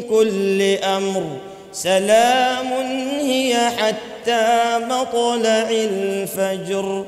كل أمر سلام هي حتى مطلع الفجر.